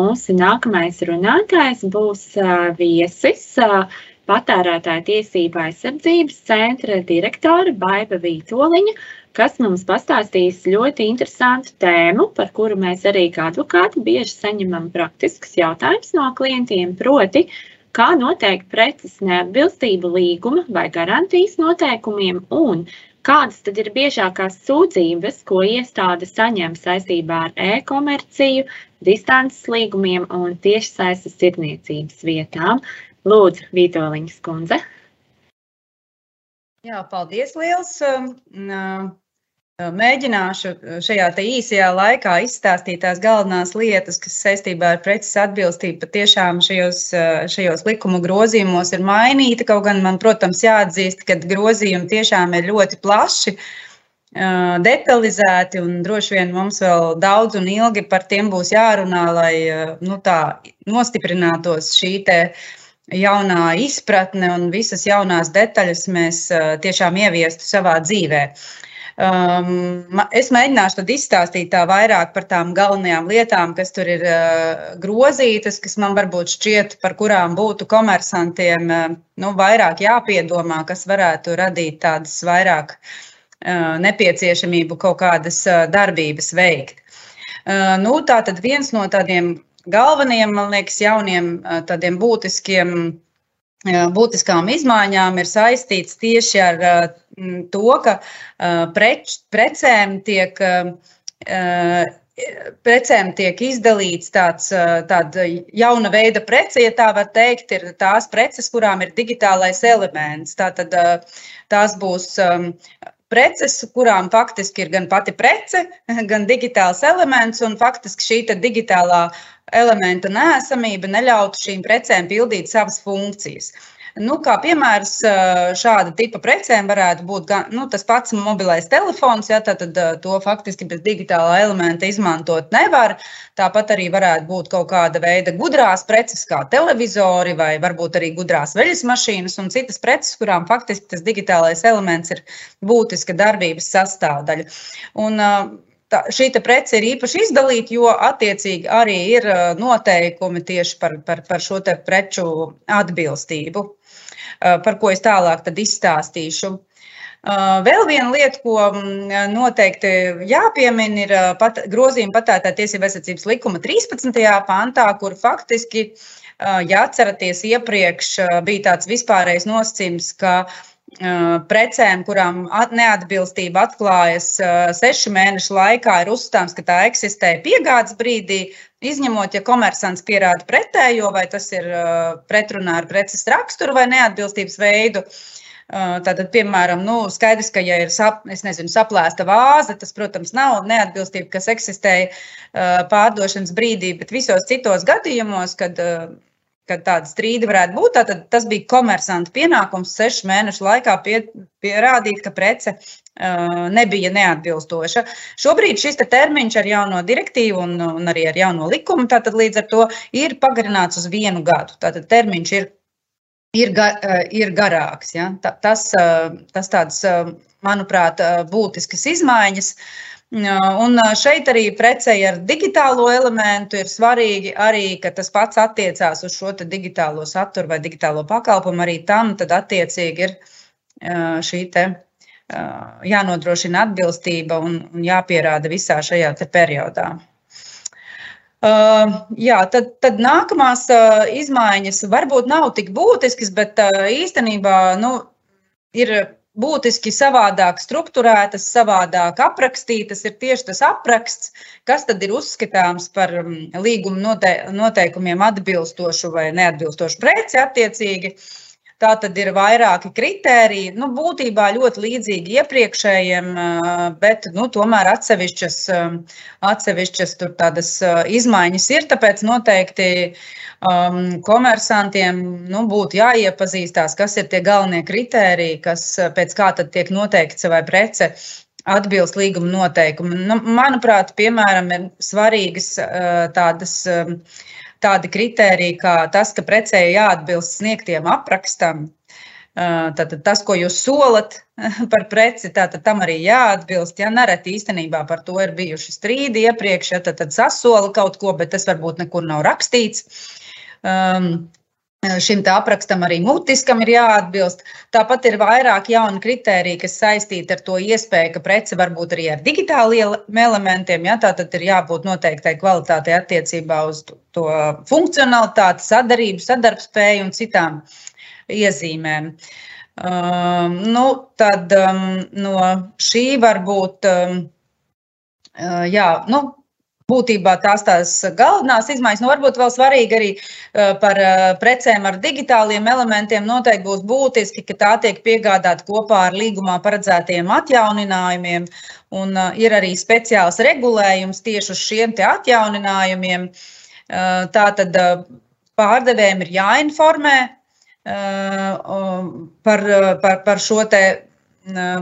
mūsu nākamais runātājs būs viesis patērētāja tiesība aizsardzības centra direktore Baiva Vītoliņa, kas mums pastāstīs ļoti interesantu tēmu, par kuru mēs arī kā advokāti bieži saņemam praktiskus jautājumus no klientiem, proti, kā noteikt preces neatbilstību līguma vai garantijas noteikumiem un Kādas tad ir biežākās sūdzības, ko iestāde saņem saistībā ar e-komerciju, distances līgumiem un tiešsaistes tirniecības vietām? Lūdzu, Vitoļņas kundze. Jā, paldies liels. Um, uh, Mēģināšu šajā īsajā laikā izstāstīt tās galvenās lietas, kas saistībā ar preces atbilstību patiešām šajos, šajos likuma grozījumos ir mainīta. Kaut gan man, protams, jāatzīst, ka grozījumi tiešām ir ļoti plaši, detalizēti, un droši vien mums vēl daudz un ilgi par tiem būs jārunā, lai nu, tā nostiprinātos šī jaunā izpratne un visas jaunās detaļas mēs tiešām ieviestu savā dzīvēm. Um, es mēģināšu izstāstīt tā vairāk par tām galvenajām lietām, kas tur ir uh, grozītas, kas man varbūt šķiet, par kurām būtu komersantiem uh, nu, vairāk jāpiedomā, kas varētu radīt tādas vairāk uh, nepieciešamību kaut kādas darbības veikt. Nu, tā tad viens no tādiem galvenajiem, man liekas, jauniem tādiem būtiskiem būtiskām izmaiņām ir saistīts tieši ar to, ka preč, precēm tiek. Precēm tiek izdalīts tāds tāda jauna veida prece, ja tā var teikt, ir tās preces, kurām ir digitālais elements. Tātad tās būs preces, kurām faktiski ir gan pati prece, gan digitāls elements, un faktiski šī digitālā elementa nēsamība neļautu šīm precēm pildīt savas funkcijas. Nu, kā piemērs šāda tipa precēm varētu būt gan, nu, tas pats mobilais telefons, ja, tad, tad to faktiski bez digitālā elementa izmantot nevar. Tāpat arī varētu būt kaut kāda veida gudrās preces, kā televizori vai varbūt arī gudrās veļas mašīnas un citas preces, kurām faktiski tas digitālais elements ir būtiska darbības sastāvdaļa. Un, tā, šī prece ir īpaši izdalīta, jo attiecīgi arī ir noteikumi tieši par, par, par šo preču atbilstību. Eh, par ko es tālāk izstāstīšu. Eh, vēl viena lieta, ko mm, noteikti jāpiemina, ir eh, pat, grozījuma patērētāja tiesību aizsardzības likuma 13. pantā, kur faktiski, ja atceraties, iepriekš bija tāds vispārējais nosacījums, ka precēm, kurām neatbilstība atklājas sešu mēnešu laikā, ir uzstāms, ka tā eksistē piegādes brīdī, Izņemot, ja komersants pierāda pretējo, vai tas ir pretrunā ar preces raksturu vai neatbilstības veidu. Tātad, piemēram, nu, skaidrs, ka, ja ir sap, nezinu, saplēsta vāze, tas, protams, nav neatbilstība, kas eksistēja pārdošanas brīdī, bet visos citos gadījumos, kad kad tāda strīda varētu būt. Tad tas bija komersanta pienākums sešu mēnešu laikā pie, pierādīt, ka prece uh, nebija neatbilstoša. Šobrīd šis te termiņš ar jauno direktīvu un, un arī ar jauno likumu līdz ar to ir pagarināts uz vienu gadu. Tātad termiņš ir, ir, ga, ir garāks. Ja? Tas, tas tāds, manuprāt, būtiskas izmaiņas. Uh, Un šeit arī precei ar digitālo elementu ir svarīgi arī, ka tas pats attiecās uz šo digitālo saturu vai digitālo pakalpojumu. Arī tam tad attiecīgi ir šī te jānodrošina atbilstība un, jāpierāda visā šajā periodā. Uh, jā, tad, tad nākamās uh, izmaiņas varbūt nav tik būtiskas, bet uh, īstenībā nu, ir būtiski savādāk strukturētas, savādāk aprakstītas, ir tieši tas apraksts, kas tad ir uzskatāms par mm, līguma noteikumiem atbilstošu vai neatbilstošu preci attiecīgi. Tā tad ir vairāki kriteriji, nu, būtībā ļoti līdzīgi iepriekšējiem, bet nu, tomēr atsevišķas, atsevišķas tādas izmaiņas ir. Tāpēc noteikti um, komersantiem nu, būtu jāiepazīstās, kas ir tie galvenie kriteriji, kas pēc kā tad tiek noteikts vai prece atbilst līguma noteikumi. Nu, manuprāt, piemēram, ir svarīgas tādas, tādi kriteriji, kā tas, ka precēji jāatbilst sniegtiem aprakstam, Tātad tas, ko jūs solat par preci, tātad tam arī jāatbilst. Ja nereti īstenībā par to ir bijuši strīdi iepriekš, ja tad, tad sasola kaut ko, bet tas varbūt nekur nav rakstīts. Um, Šim aprakstam arī mutiskam ir jāatbilst. Tāpat ir vairāk jaunu kritēriju, kas saistīti ar to iespēju, ka prece var būt arī ar digitāliem elementiem. Ja? Tātad ir jābūt noteiktai kvalitātei attiecībā uz to funkcionalitāti, sadarbību, sadarbspēju un citām iezīmēm. Um, nu, tad um, no šī varbūt, um, uh, jā, nu, būtībā tās tās galvenās izmaiņas. Nu, varbūt vēl svarīgi arī par precēm ar digitāliem elementiem. Noteikti būs būtiski, ka tā tiek piegādāta kopā ar līgumā paredzētajiem atjauninājumiem. Un ir arī speciāls regulējums tieši uz šiem atjauninājumiem. Tā tad pārdevējiem ir jāinformē par, par, par šo te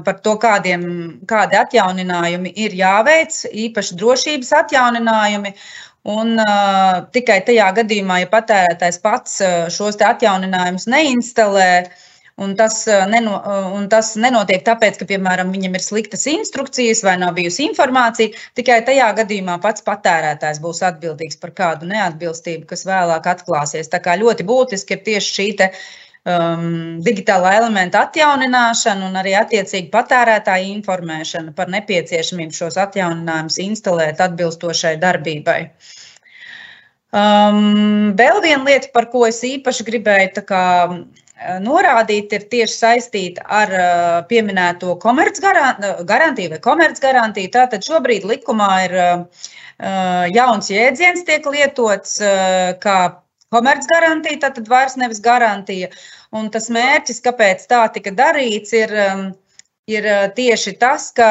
par to, kādiem, kādi atjauninājumi ir jāveic, īpaši drošības atjauninājumi. Un uh, tikai tajā gadījumā, ja patērētājs pats šos atjauninājumus neinstalē, un tas, neno, un tas nenotiek tāpēc, ka, piemēram, viņam ir sliktas instrukcijas vai nav bijusi informācija, tikai tajā gadījumā pats patērētājs būs atbildīgs par kādu neatbilstību, kas vēlāk atklāsies. Tā kā ļoti būtiski ir tieši šī um, digitālā elementa atjaunināšana un arī attiecīgi patērētāja informēšana par nepieciešamību šos atjauninājumus instalēt atbilstošai darbībai. Um, vēl viena lieta, par ko es īpaši gribēju kā, norādīt, ir tieši saistīta ar uh, pieminēto komercgarantiju vai komercgarantiju. Tātad šobrīd likumā ir uh, jauns jēdziens, tiek lietots uh, kā komercgarantija, tad vairs nevis garantija. Un tas mērķis, kāpēc tā tika darīts, ir, um, ir uh, tieši tas, ka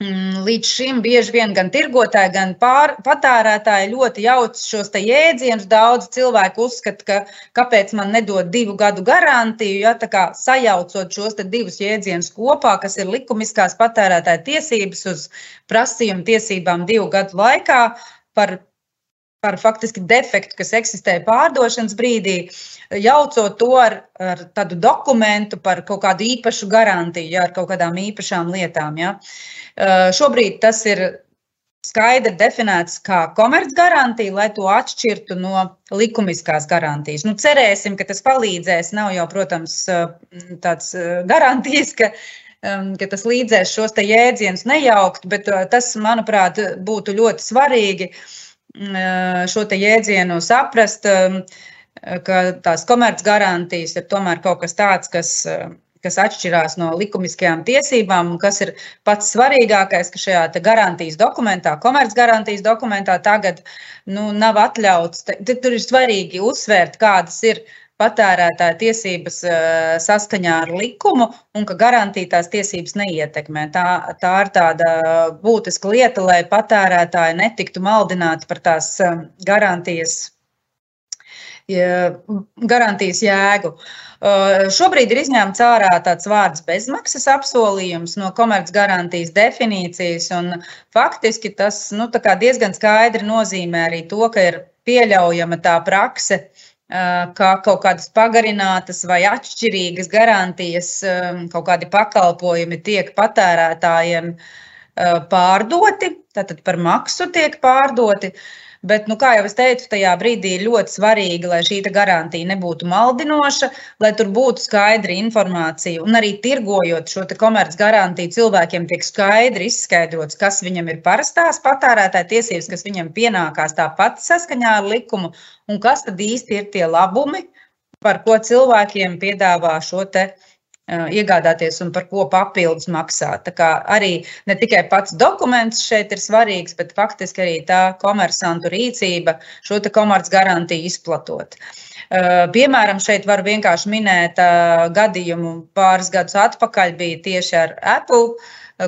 mm, līdz šim bieži vien gan tirgotāji, gan pār, patērētāji ļoti jauc šos jēdzienus. Daudz cilvēku uzskata, ka kāpēc man nedod divu gadu garantiju, ja tā kā sajaucot šos divus jēdzienus kopā, kas ir likumiskās patērētāja tiesības uz prasījumu tiesībām divu gadu laikā par par faktiski defektu, kas eksistē pārdošanas brīdī, jaucot to ar, ar tādu dokumentu par kaut kādu īpašu garantiju, ja, ar kaut kādām īpašām lietām. Ja. Šobrīd tas ir skaidri definēts kā komercgarantija, lai to atšķirtu no likumiskās garantijas. Nu, cerēsim, ka tas palīdzēs. Nav jau, protams, tāds garantijas, ka ka tas līdzēs šos jēdzienus nejaukt, bet tas, manuprāt, būtu ļoti svarīgi. Uh, šo jēdzienu saprast, ka tās komercgarantijas ir tomēr kaut kas tāds, kas, kas atšķirās no likumiskajām tiesībām, un kas ir pats svarīgākais, ka šajā garantijas dokumentā, komercgarantijas dokumentā tagad nu, nav atļauts. Tur ir svarīgi uzsvērt, kādas ir patērētāja tiesības saskaņā ar likumu un ka garantītās tiesības neietekmē. Tā, tā ir tāda būtiska lieta, lai patērētāji netiktu maldināti par tās garantijas, garantijas jēgu. Šobrīd ir izņemts ārā tāds vārds bezmaksas apsolījums no komercgarantijas definīcijas, un faktiski tas nu, diezgan skaidri nozīmē arī to, ka ir pieļaujama tā prakse, uh, kā kaut kādas pagarinātas vai atšķirīgas garantijas, kaut kādi pakalpojumi tiek patērētājiem pārdoti, tātad par maksu tiek pārdoti. Bet, nu, kā jau es teicu, tajā brīdī ir ļoti svarīgi, lai šī garantija nebūtu maldinoša, lai tur būtu skaidra informācija. Un arī tirgojot šo komercgarantiju, cilvēkiem tiek skaidri izskaidrots, kas viņam ir parastās patērētāja tiesības, kas viņam pienākās tāpat saskaņā ar likumu, un kas tad īsti ir tie labumi, par ko cilvēkiem piedāvā šo te iegādāties un par ko papildus maksāt. Tā kā arī ne tikai pats dokuments šeit ir svarīgs, bet faktiski arī tā komersantu rīcība šo te komerc garantiju izplatot. Piemēram, šeit var vienkārši minēt gadījumu pāris gadus atpakaļ bija tieši ar Apple,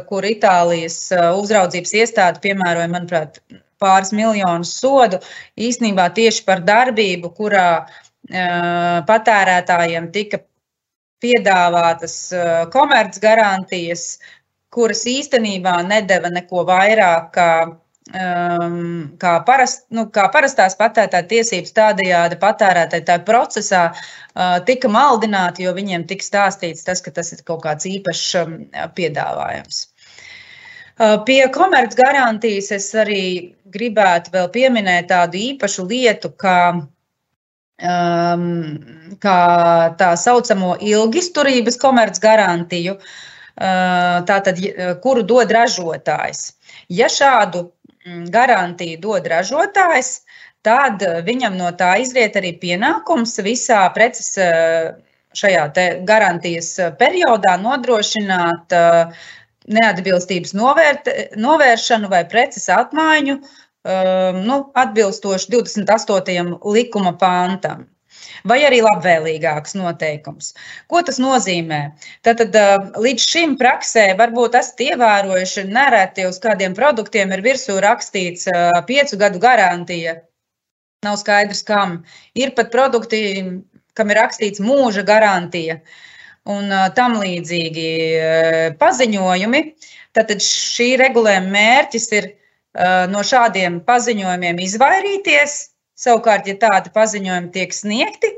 kur Itālijas uzraudzības iestāde piemēroja, manuprāt, pāris miljonus sodu īsnībā tieši par darbību, kurā patērētājiem tika piedāvātas komercgarantijas, kuras īstenībā nedeva neko vairāk kā um, kā, parast, nu, kā parastās patērētāja tiesības, tādējādi patērētāja procesā uh, tika maldināti, jo viņiem tika stāstīts tas, ka tas ir kaut kāds īpašs um, piedāvājums. Uh, pie komerc garantijas es arī gribētu vēl pieminēt tādu īpašu lietu, kā, um, kā tā saucamo ilgisturības komerc garantiju, uh, tātad, kuru dod ražotājs. Ja šādu Mm, garantiju dod ražotājs, tad viņam no tā izriet arī pienākums visā preces eh, šajā garantijas periodā nodrošināt neatbilstības novērt, novēršanu vai preces atmaiņu nu, atbilstoši 28. likuma pāntam vai arī labvēlīgāks noteikums. Ko tas nozīmē? Tātad līdz šim praksē varbūt esat ievērojuši, nereti uz kādiem produktiem ir virsū rakstīts piecu gadu garantija. Nav skaidrs, kam. Ir pat produkti, kam ir rakstīts mūža garantija un tam līdzīgi paziņojumi. Tātad šī regulējuma mērķis ir no šādiem paziņojumiem izvairīties, Savukārt, ja tādi paziņojumi tiek sniegti,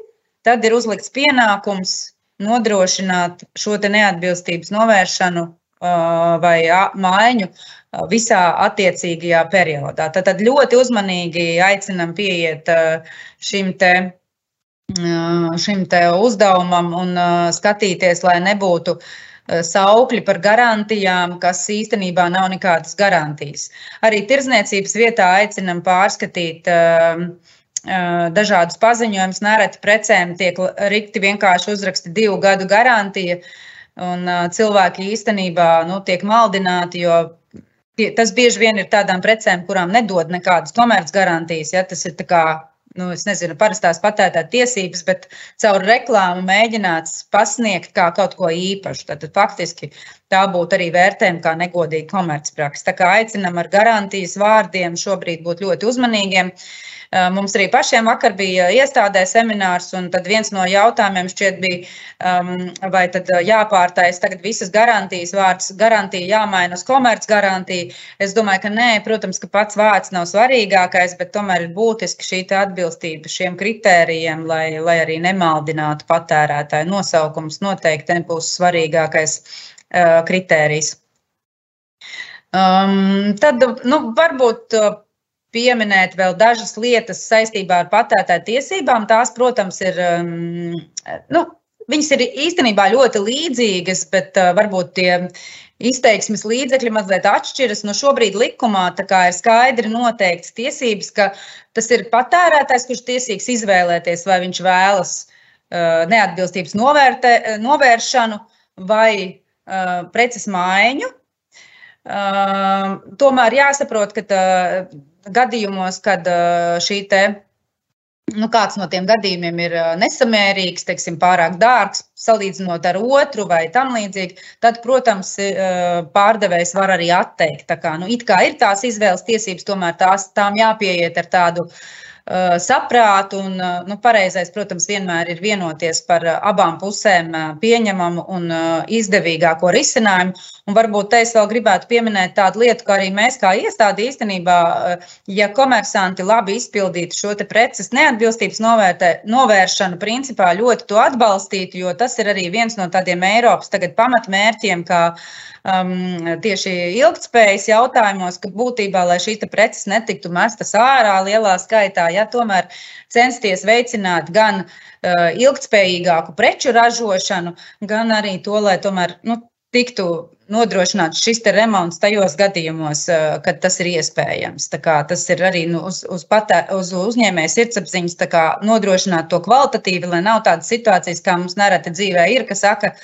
tad ir uzlikts pienākums nodrošināt šo neatbilstības novēršanu vai maiņu visā attiecīgajā periodā. Tad ļoti uzmanīgi aicinam pieiet šim te, šim te uzdevumam un skatīties, lai nebūtu saukļi par garantijām, kas īstenībā nav nekādas garantijas. Arī tirzniecības vietā aicinam pārskatīt uh, dažādus paziņojumus. Nereti precēm tiek rikti vienkārši uzraksti divu gadu garantija, un cilvēki īstenībā nu, tiek maldināti, jo tas bieži vien ir tādām precēm, kurām nedod nekādas komerces garantijas. Ja? Tas ir kā nu, nezinu, parastās patērētāja tiesības, bet caur reklāmu mēģināts pasniegt kā kaut ko īpašu. Tad faktiski tā būtu arī vērtējuma kā negodīga komercpraksa. Tā kā aicinam ar garantijas vārdiem šobrīd būt ļoti uzmanīgiem. Mums arī pašiem vakar bija iestādē seminārs, un viens no jautājumiem šķiet bija, vai tad jāpārtais tagad visas garantijas vārds, garantija jāmaina uz komerc garantiju. Es domāju, ka nē, protams, ka pats vārds nav svarīgākais, bet tomēr ir būtiski šī atbilstība šiem kritērijiem, lai, lai arī nemaldinātu patērētāju. Nosaukums noteikti nebūs svarīgākais kritērijs. Um, tad, nu, varbūt pieminēt vēl dažas lietas saistībā ar patērētāju tiesībām. Tās, protams, ir. Um, nu, viņas ir īstenībā ļoti līdzīgas, bet uh, varbūt tie izteiksmes līdzekļi mazliet atšķiras. No šobrīd likumā ir skaidri noteikts tiesības, ka tas ir patērētājs, kurš tiesīgs izvēlēties, vai viņš vēlas uh, neatbilstības novērtē, novēršanu vai preces maiņu. Uh, tomēr jāsaprot, ka tā, gadījumos, kad šī te, nu, kāds no tiem gadījumiem ir nesamērīgs, teiksim, pārāk dārgs, salīdzinot ar otru vai tam līdzīgi, tad, protams, pārdevējs var arī atteikt. Tā kā, nu, it kā ir tās izvēles tiesības, tomēr tās, tām jāpieiet ar tādu uh, saprātu. Un, eh, nu, pareizais, protams, vienmēr ir vienoties par eh, abām pusēm pieņemamu un izdevīgāko risinājumu. Un varbūt te es vēl gribētu pieminēt tādu lietu, ka arī mēs kā iestāde īstenībā, ja komersanti labi izpildītu šo preces neatbilstības novērtē, novēršanu, principā ļoti to atbalstītu, jo tas ir arī viens no tādiem Eiropas pamatmērķiem, kā um, tieši ilgspējas jautājumos, ka būtībā, lai šīs preces netiktu mestas ārā lielā skaitā, ja tomēr censties veicināt gan uh, ilgspējīgāku preču ražošanu, gan arī to, lai tomēr nu, tiktu nodrošināts šis remonts tajos gadījumos, uh, kad tas ir iespējams. Tas ir arī nu, uz, uz, patē, uz uzņēmēja sirdsapziņas nodrošināt to kvalitatīvi, lai nav tādas situācijas, kā mums nereti dzīvē ir, kas saka,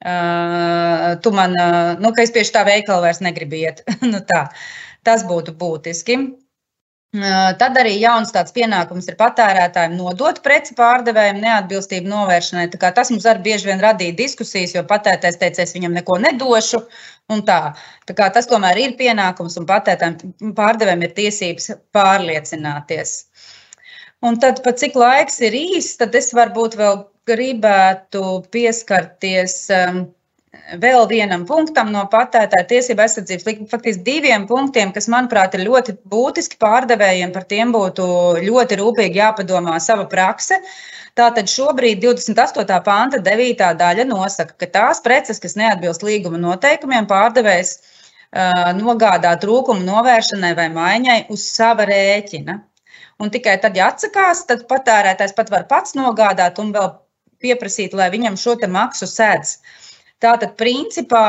Uh, tu man, uh, nu, ka es pie tā veikala vairs negribu iet. nu, tā. Tas būtu būtiski. Tad arī jauns tāds pienākums ir patērētājiem nodot preci pārdevējiem neatbilstību novēršanai. Tas mums arī bieži vien radīja diskusijas, jo patērētājs teica, es viņam neko nedošu. Tā. Tā tas tomēr ir pienākums un patērētājiem pārdevējiem ir tiesības pārliecināties. Un tad, pat cik laiks ir īsts, tad es varbūt vēl gribētu pieskarties um, vēl vienam punktam no patērētāja tiesība aizsardzības likuma, faktiski diviem punktiem, kas, manuprāt, ir ļoti būtiski pārdevējiem. Par tiem būtu ļoti rūpīgi jāpadomā sava prakse. Tātad šobrīd 28. panta 9. daļa nosaka, ka tās preces, kas neatbilst līguma noteikumiem, pārdevējs uh, nogādā trūkumu novēršanai vai maiņai uz sava rēķina. Un tikai tad, ja atsakās, tad patērētājs pat var pats nogādāt un vēl pieprasīt, lai viņam šo maksu sēdz. Tātad, principā,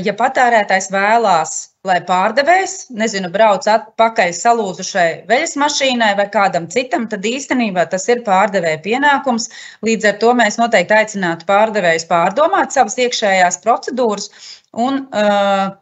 ja patērētājs vēlās, lai pārdevējs, nezinu, brauc atpakaļ salūzušai veļas mašīnai vai kādam citam, tad īstenībā tas ir pārdevēja pienākums. Līdz ar to mēs noteikti aicinātu pārdevējus pārdomāt savas iekšējās procedūras un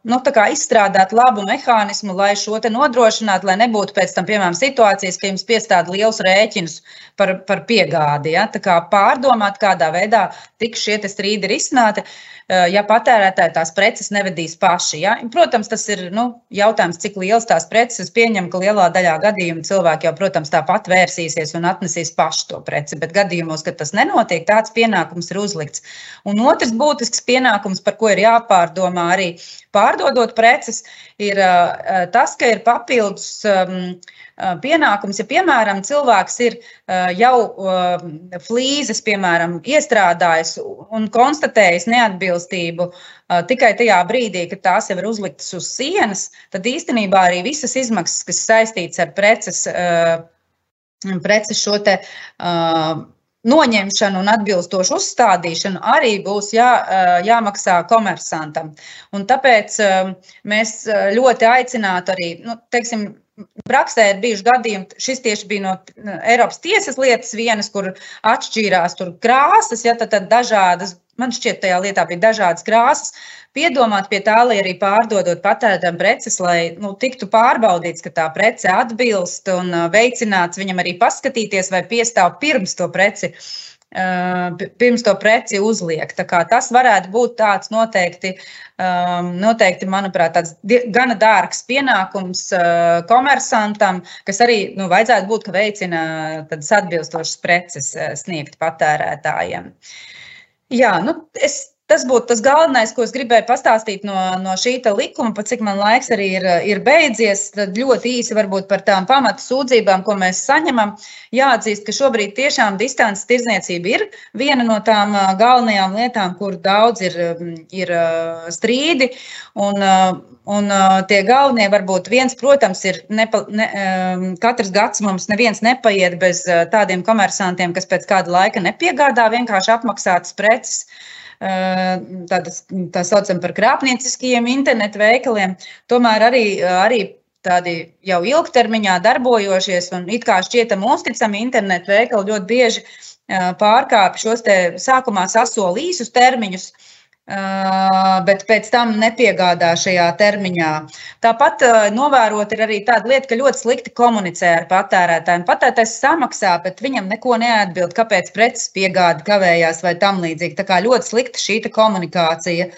nu, izstrādāt labu mehānismu, lai šo nodrošinātu, lai nebūtu pēc tam, piemēram, situācijas, ka jums piestāda liels rēķins par, par piegādi. Ja? Tā kā pārdomāt, kādā veidā tiks šie strīdi risināti, ja patērētāji tās preces nevedīs paši. Ja? Protams, tas ir nu, jautājums, cik liels tās preces. Es pieņemu, ka lielā daļā gadījumu cilvēki jau, protams, tāpat vērsīsies un atnesīs paši to preci, bet gadījumos, kad tas nenotiek, tāds pienākums ir uzlikts. Un otrs būtisks pienākums, par ko ir jāpārdomā, jāpadomā arī. Pārdodot preces, ir tas, ka ir papildus pienākums, ja, piemēram, cilvēks ir jau flīzes, piemēram, iestrādājis un konstatējis neatbilstību tikai tajā brīdī, kad tās jau ir uzliktas uz sienas, tad īstenībā arī visas izmaksas, kas saistītas ar preces, preces šo te noņemšanu un atbilstošu uzstādīšanu arī būs jā, jāmaksā komersantam. Un tāpēc mēs ļoti aicinātu arī, nu, teiksim, Praksē ir bijuši gadījumi, šis tieši bija no Eiropas tiesas lietas vienas, kur atšķīrās krāsas, ja tad, tad dažādas, man šķiet, tajā lietā bija dažādas krāsas, piedomāt pie tā, lai arī pārdodot patērētājiem preces, lai nu, tiktu pārbaudīts, ka tā prece atbilst un uh, veicināts viņam arī paskatīties, vai piestāv pirms to preci. Uh, pirms to preci uzliek. Tas varētu būt tāds noteikti, um, noteikti manuprāt, tāds gana dārgs pienākums uh, komersantam, kas arī nu, vajadzētu būt, ka veicina tādas atbilstošas preces sniegt patērētājiem. Jā, nu, es Tas būtu tas galvenais, ko es gribēju pastāstīt no, no šī likuma, pat cik man laiks arī ir, ir beidzies. Tad ļoti īsi varbūt par tām pamatu sūdzībām, ko mēs saņemam. Jāatzīst, ka šobrīd tiešām distances tirdzniecība ir viena no tām galvenajām lietām, kur daudz ir, ir strīdi. Un, un tie galvenie varbūt viens, protams, ir nepa, ne, katrs gads mums neviens nepaiet bez tādiem komersantiem, kas pēc kāda laika nepiegādā vienkārši apmaksātas preces tādas, tā saucam par krāpnieciskiem internetu veikaliem, tomēr arī, arī tādi jau ilgtermiņā darbojošies un it kā šķietam uzticami internetu veikali ļoti bieži pārkāpj šos te sākumā sasolīsus termiņus, bet pēc tam nepiegādā šajā termiņā. Tāpat novērot ir arī tāda lieta, ka ļoti slikti komunicē ar patērētājiem. Patērētājs samaksā, bet viņam neko neatbild, kāpēc preces piegāda kavējās vai tam līdzīgi. Tā kā ļoti slikta šī komunikācija.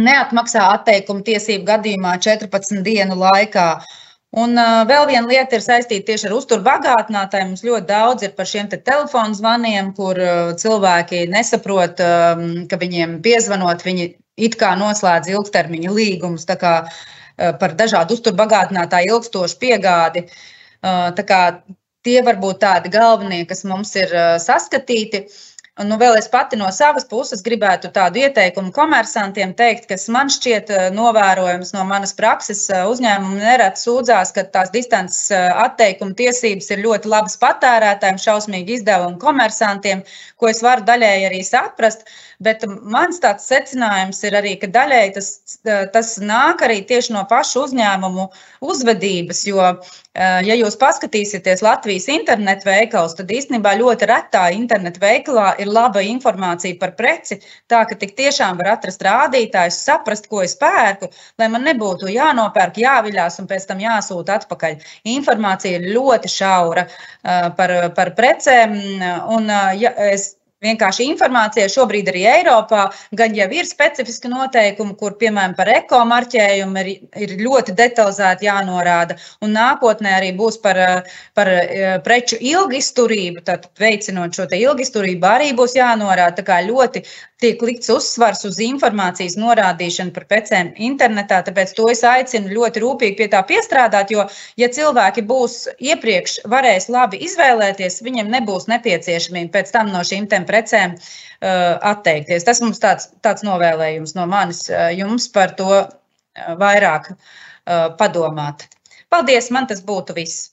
Neatmaksā atteikumu tiesību gadījumā 14 dienu laikā. Uh, Un uh, vēl viena lieta ir saistīta tieši ar uzturu bagātinātāju. Mums ļoti daudz ir par šiem te telefonu zvaniem, kur uh, cilvēki nesaprot, um, ka viņiem piezvanot, viņi it kā noslēdz ilgtermiņa līgumus kā, uh, par dažādu uzturu bagātinātāju ilgstošu piegādi. Uh, tie var būt tādi galvenie, kas mums ir uh, saskatīti. Uh, Un, nu, vēl es pati no savas puses gribētu tādu ieteikumu komersantiem teikt, kas man šķiet eh, novērojams no manas prakses. Eh, uzņēmumi nereti sūdzās, ka tās distances eh, atteikuma tiesības ir ļoti labas patērētājiem, šausmīgi izdevumi komersantiem, ko es varu daļēji arī saprast. Bet mans tāds secinājums ir arī, ka daļēji tas, tas nāk arī tieši no pašu uzņēmumu uzvedības. Jo, ja jūs paskatīsieties Latvijas internetu veikalus, tad īstenībā ļoti retā internetu veikalā ir laba informācija par preci, tā ka tik tiešām var atrast rādītājus, saprast, ko es pērku, lai man nebūtu jānopērk, jāviļās un pēc tam jāsūta atpakaļ. Informācija ir ļoti šaura par, par precēm, un ja, es vienkārši informācija. Šobrīd arī Eiropā gan jau ir specifiski noteikumi, kur, piemēram, par ekomarķējumu ir, ir ļoti detalizēti jānorāda. Un nākotnē arī būs par, par preču ilgisturību, tad veicinot šo ilgisturību, arī būs jānorāda. Tā kā ļoti tiek likts uzsvars uz informācijas norādīšanu par precēm internetā, tāpēc to es aicinu ļoti rūpīgi pie tā piestrādāt, jo, ja cilvēki būs iepriekš varēs labi izvēlēties, viņiem nebūs nepieciešamība pēc tam no šīm precēm uh, atteikties. Tas mums tāds, tāds novēlējums no manis uh, jums par to uh, vairāk padomāt. Paldies, man tas būtu viss.